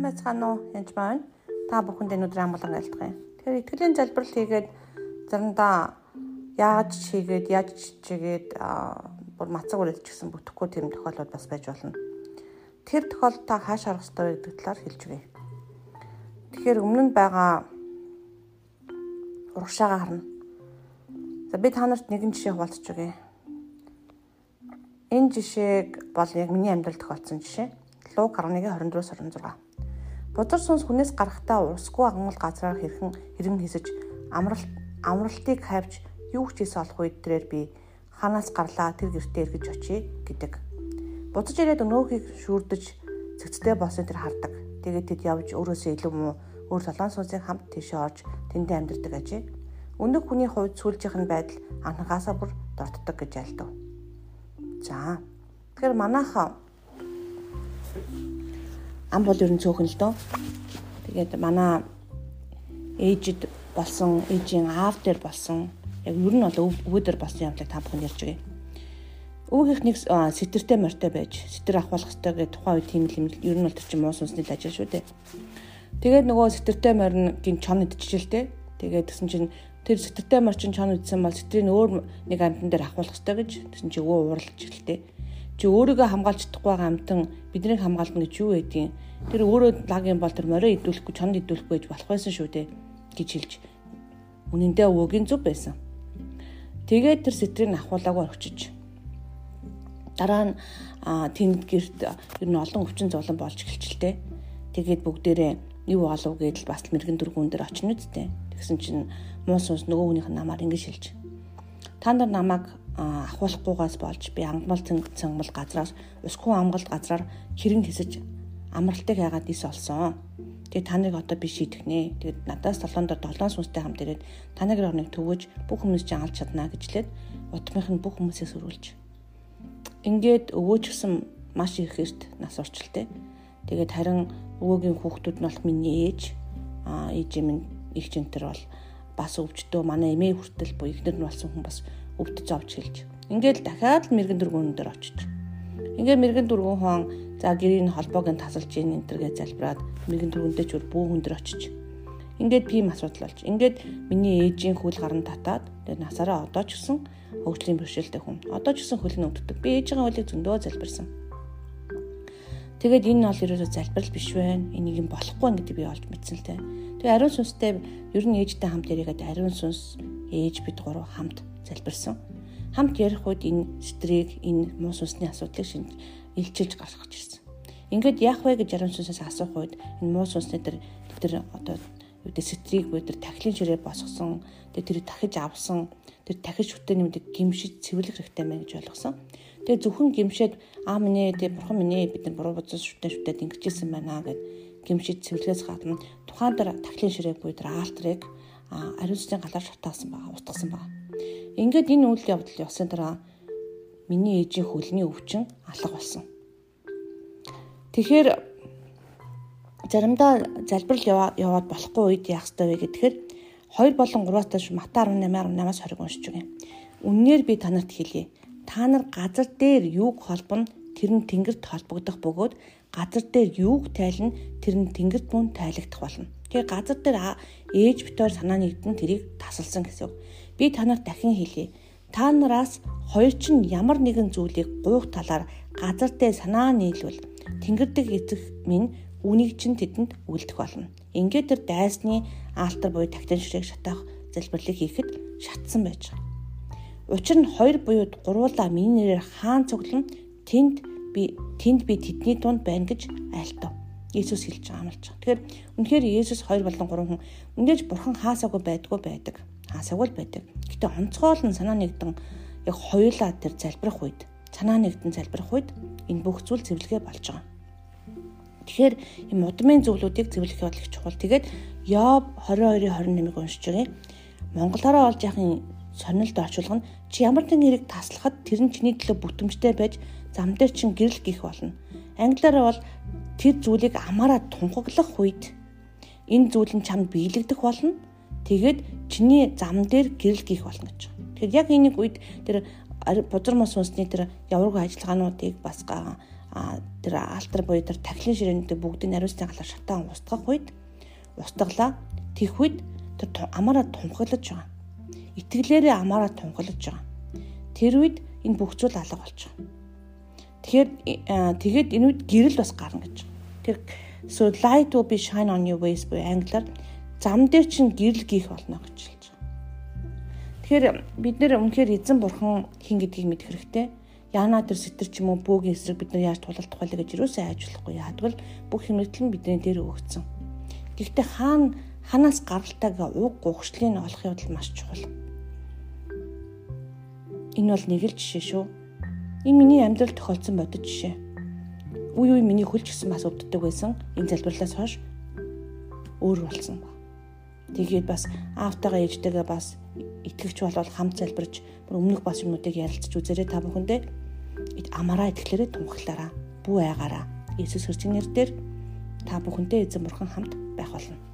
сайн байцгаана уу? Янж байна. Та бүхэнд өнөөдөр амгалан айлтгая. Тэгэхээр итгэлийн залбирал хийгээд заримдаа яаж хийгээд яаж чигээд бүр мацаг үрэлж гисэн бүтэхгүй тийм тохиолдол бас байж болно. Тэр тохиолдолд та хааш арах ёстой гэдэг талаар хэлж өгье. Тэгэхээр өмнө нь байгаа урагшаага харна. За би та нарт нэгэн жишээ хуваалцж өгье. Энэ жишээг бол яг миний амьдралд тохиолдсон жишээ. Луг 11:24-с 26. Бузар сүнс хүнээс гарахтаа урсгүй агмал газраар хэрхэн хэрэн хийсэж амралт амралтыг хайвч юу ч хийсэн олох үед тэрээр би ханаас гарлаа тэр гэртээ эргэж очие гэдэг. Буцаж ирээд өнөөхийг шүүрдэж цэгцтэй болсон тэр хардаг. Тэгээд тэд явж өөрөөсөө илүү муу өөр солон сүнсийг хамт тийшээ орж тэндээ амьдардаг ажээ. Өнөөх хүний хувьд сүүлжийнх нь байдал анхаасаа бүр дортдог гэж альдав. За. Тэгэхээр манайхаа ам бол ер нь цөөхөн л дөө. Тэгээд манай ээжид болсон, ээжийн аав дээр болсон яг ер нь бол өвгөдөр болсон юмлыг та бүхэн ярьж өгье. Өвгийнх нэг сэтэртэй морьтой байж сэтэр авахлах хэрэгтэй гэдэг тухайн үед тийм юм ер нь бол тэр чинь муу сүнсний ажил шүү дээ. Тэгээд нөгөө сэтэртэй морь гин чон идчихэлтэй. Тэгээд тэгсэн чинь тэр сэтэртэй морь чинь чон идсэн бол сэтрийг өөр нэг амьтан дээр авахлах хэрэгтэй гэж тэгсэн чинь өвөө уурлаж эхэлтэй чи өөрийгөө хамгаалж чадахгүй байгаа амтан биднийг хамгаална гэж юу байдгийг тэр өөрөө лаг юм бол тэр морио идүүлэхгүй чонд идүүлэхгүй гэж болох байсан шүү дээ гэж хэлж үнэндээ өвөгийн зүв байсан. Тэгээд тэр сэтрийг ахуулаагүй орчиж дараа нь тэнд гэрт ер нь олон өвчин зовлон болж эхэлчихлээ. Тэгээд бүгдээрээ юу болов гэдэл бас мэрэгэн дөргүүн дээр очно үсттэй. Тэгсэн чинь муу сүнс нөгөө хүнийх намаар ингэж хэлж. Та нар намайг ахуулахгүйгаас болж би ангамал цангал газраас усгүй амгалт газраар хэрэг хэсэж амралтыг хайгаад ис олсон. Тэгээ таныг одоо би шийдэх нэ. Тэгээд надаас толгоонд долоон сүнстэй хамт ирээд таныг орныг төвөж бүх хүмүүс чинь алж чадна гэжлээд утмынх нь бүх хүмүүсээс өрүүлж. Ингээд өвөөч гсэн маш их эрт нас орчилтэй. Тэгээд харин өвөөгийн хүүхдүүд нь бол миний ээж аа ээж минь их жинтер бол бас өвчтөө манай эмээ хүртэл буюу ихнэр нь болсон хүн бас өвдөж авч хэлж. Ингээд дахиад л мэрэгэн дөргүүн дээр очиж. Ингээд мэрэгэн дөргүүн хон за гэрийн холбоог нь тасалж ийн энтергээ залбираад мэрэгэн дөргөндөө ч бүү хүн дээр очиж. Ингээд пим асуудал болж. Ингээд миний ээжийн хөл гарна татаад тэгээд насаараа одоо ч гэсэн хөгжлийн бэрхшээлтэй хүн. Одоо ч гэсэн хөл нь өвддөг. Би ээжийн хөлийг зөндөө залбирсан. Тэгээд энэ бол ерөөсөө залбирал биш вэ? Энийг юм болохгүй гэдэг би олж мэдсэн л дээ. Тэгээ ариун сүнстэй ер нь ээжтэй хамт яриагаад ариун сүнс ээж бид гурав хамт залбирсан. Хамт ярих үед энэ стрийг энэ муу сүнсний асуудлыг шинж илчилж гаргаж ирсэн. Ингээд яах вэ гэж ариун сүнсээс асуух үед энэ муу сүнсний тэр тэр одоо гэдэг стрийг бүр тэр тахилын ширээ босгосон. Тэр дахиж авсан. Тэр дахиж шүтээ нэмдэг гимшиж цэвэрлэх хэрэгтэй мэн гэж ойлгосон. Тэгээ зөвхөн гимшээд аа минь ээ бурхан минь бид нар буруу бодсон шүтээ шүтээд ингэжсэн байна гэд гимшиж цэвэрлэхээс гадна тухайн дээр тахилын ширээ буй тэр альтрыг ариун сүнсний галаар шатаасан байгаа, утгасан байгаа. Ингээд энэ үйл явдал явсан дараа миний ээжийн хөлний өвчин алга болсон. Тэгэхээр заримдаа залбирал яваад болохгүй үед яах ёстой вэ гэхээр 2 болон 3-аас дээш Мата 18:18-аас 20 уншиж өгье. Үннээр би танарт хэлье. Та нар газар дээр юуг холбоно тэр нь тэнгэрт холбогдох бөгөөд газар дээр юуг тайлна тэр нь тэнгэрт мөн тайлагдах болно. Тэгэхээр газар дээр ээж битээр санаа нэгдэн тэрийг тасалсан гэсэн. Би танарт дахин хэлье. Та нараас хоёр ч нь ямар нэгэн зүйлийг гуйх талаар газар дээр санаа нийлвэл тэнгэрдэг эцэг минь үнийг чинь тэдэнд үлдэх болно. Ингээд тэр дайсны аалтар буюу тагтан ширээг шатаах залбирлыг хийхэд шатсан байж байгаа. Учир нь хоёр буюуд гуруула миний нэрээр хаан цуглан тэнд би тэнд би тэдний дунд байна гэж айлтав. Иесус хэлж байгаа юм л ч. Тэгэхээр үнэхээр Иесус 2 болон 3 хүн үндэж бурхан хаасаагүй байдгүй байдаг асагвал байдаг. Гэтэ онцгойл нь санаа нэгдэн яг хоёулаа тэр залбирах үед санаа нэгдэн залбирах үед энэ бүх зүйл цэвэрлэгээ болж байгаа. Тэгэхээр энэ мудмын зүйлүүдийг цэвэрлэх бол их чухал. Тэгээд Йоб 22-21-ийг уншиж байгаа. Монголоороо олж яхахын сонирхолд орчуулга нь чи ямар нэгэн хэрэг таслахад тэр нь чиний төлөө бүтэмжтэй байж зам дээр чин гэрэл гих болно. Англиараа бол тэр зүйлийг амаараа тунхаглах үед энэ зүйл нь чамд биелэгдэх болно Тэгээд чиний зам дээр гэрэл гих болно гэж. Тэгэхээр яг энийг үед тэр бузар мос сүнсний тэр яваргүй ажиллагаануудыг бас тэр алтар буюу тэр тахилын ширээнүүдээ бүгдийг нариусны галаар шатаан устгах үед устглаа тэх үед тэр амаараа тунхаглаж байгаа. Итгэлээрээ амаараа тунхаглаж байгаа. Тэр үед энэ бүх зүйл алга болж байгаа. Тэгэхээр тэгээд энэ үед гэрэл бас гарна гэж. Тэр so light will be shine on your ways буюу англиар зам дээр чинь гэрэл гих болно гэж хэлж байгаа. Тэгэхээр бид нэр үнэхээр эзэн бурхан хин гэдгийг мэдэх хэрэгтэй яана тэр сэтэр ч юм уу бөөгийн эсрэг бид нар яаж тулалдах вэ гэж юусаа айжуулахгүй яадвал бүх хэмнэлт нь бидний дээр өгөгдсөн. Гэхдээ хаана ханаас гаралтайг уг гугшлыг олох явдал маш чухал. Энэ бол нэг л жишээ шүү. Энэ миний амьдрал тохиолдсон бодит жишээ. Үе үе миний хөлч гисэн бас өвддөг байсан. Энэ залбирлаас хойш өөр болсон. Тэгээд бас аавтайгаа ээжтэйгээ бас итгэвч болол хамт залбирч өмнөх бас юмнуудыг ярилцж үзээрэй та бүхэндээ амаараа итгэлээрээ тунхаглаараа бүү айгаараа Иесус Христосийн нэрээр та бүхэнтэй эзэн бурхан хамт байх болно.